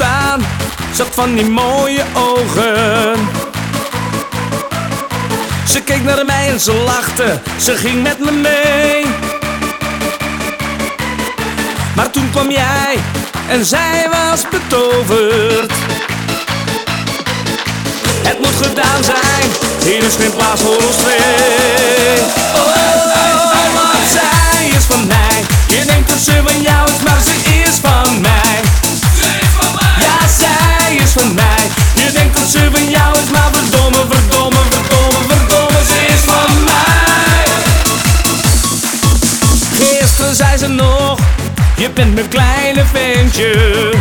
aan. Zat van die mooie ogen. Ze keek naar mij en ze lachte, ze ging met me mee. Maar toen kwam jij en zij was betoverd. Het moet gedaan zijn, hier is geen plaats voor ons twee. Oh, oh, oh, zij is van mij. Je denkt dat ze van jou Gisteren zei ze nog, je bent mijn kleine ventje.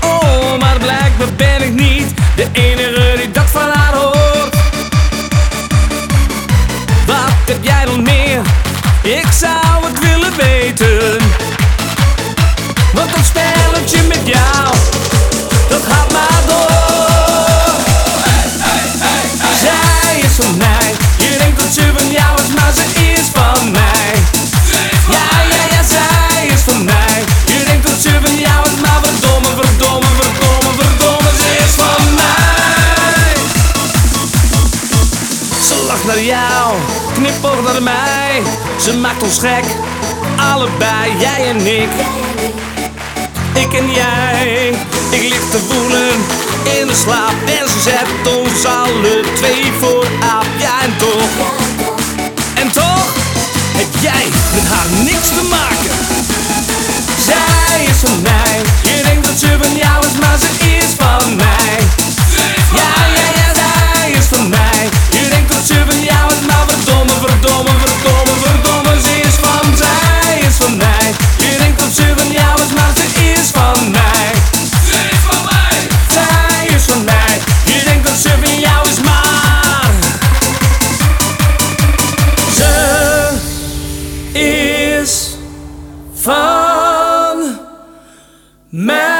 Oh, maar blijkbaar ben ik niet de enige die dat van haar hoort. Wat heb jij dan meer? Ik zou het willen weten. Want een spelletje met jou, dat gaat maar door. Zij is van mij, Lacht naar jou, knipoog naar mij. Ze maakt ons gek, allebei, jij en ik. Ik en jij, ik lig te voelen in de slaap en ze zet ons alle twee vooraf. Ja en toch, en toch heb jij met haar niks te maken. Ze is van mij.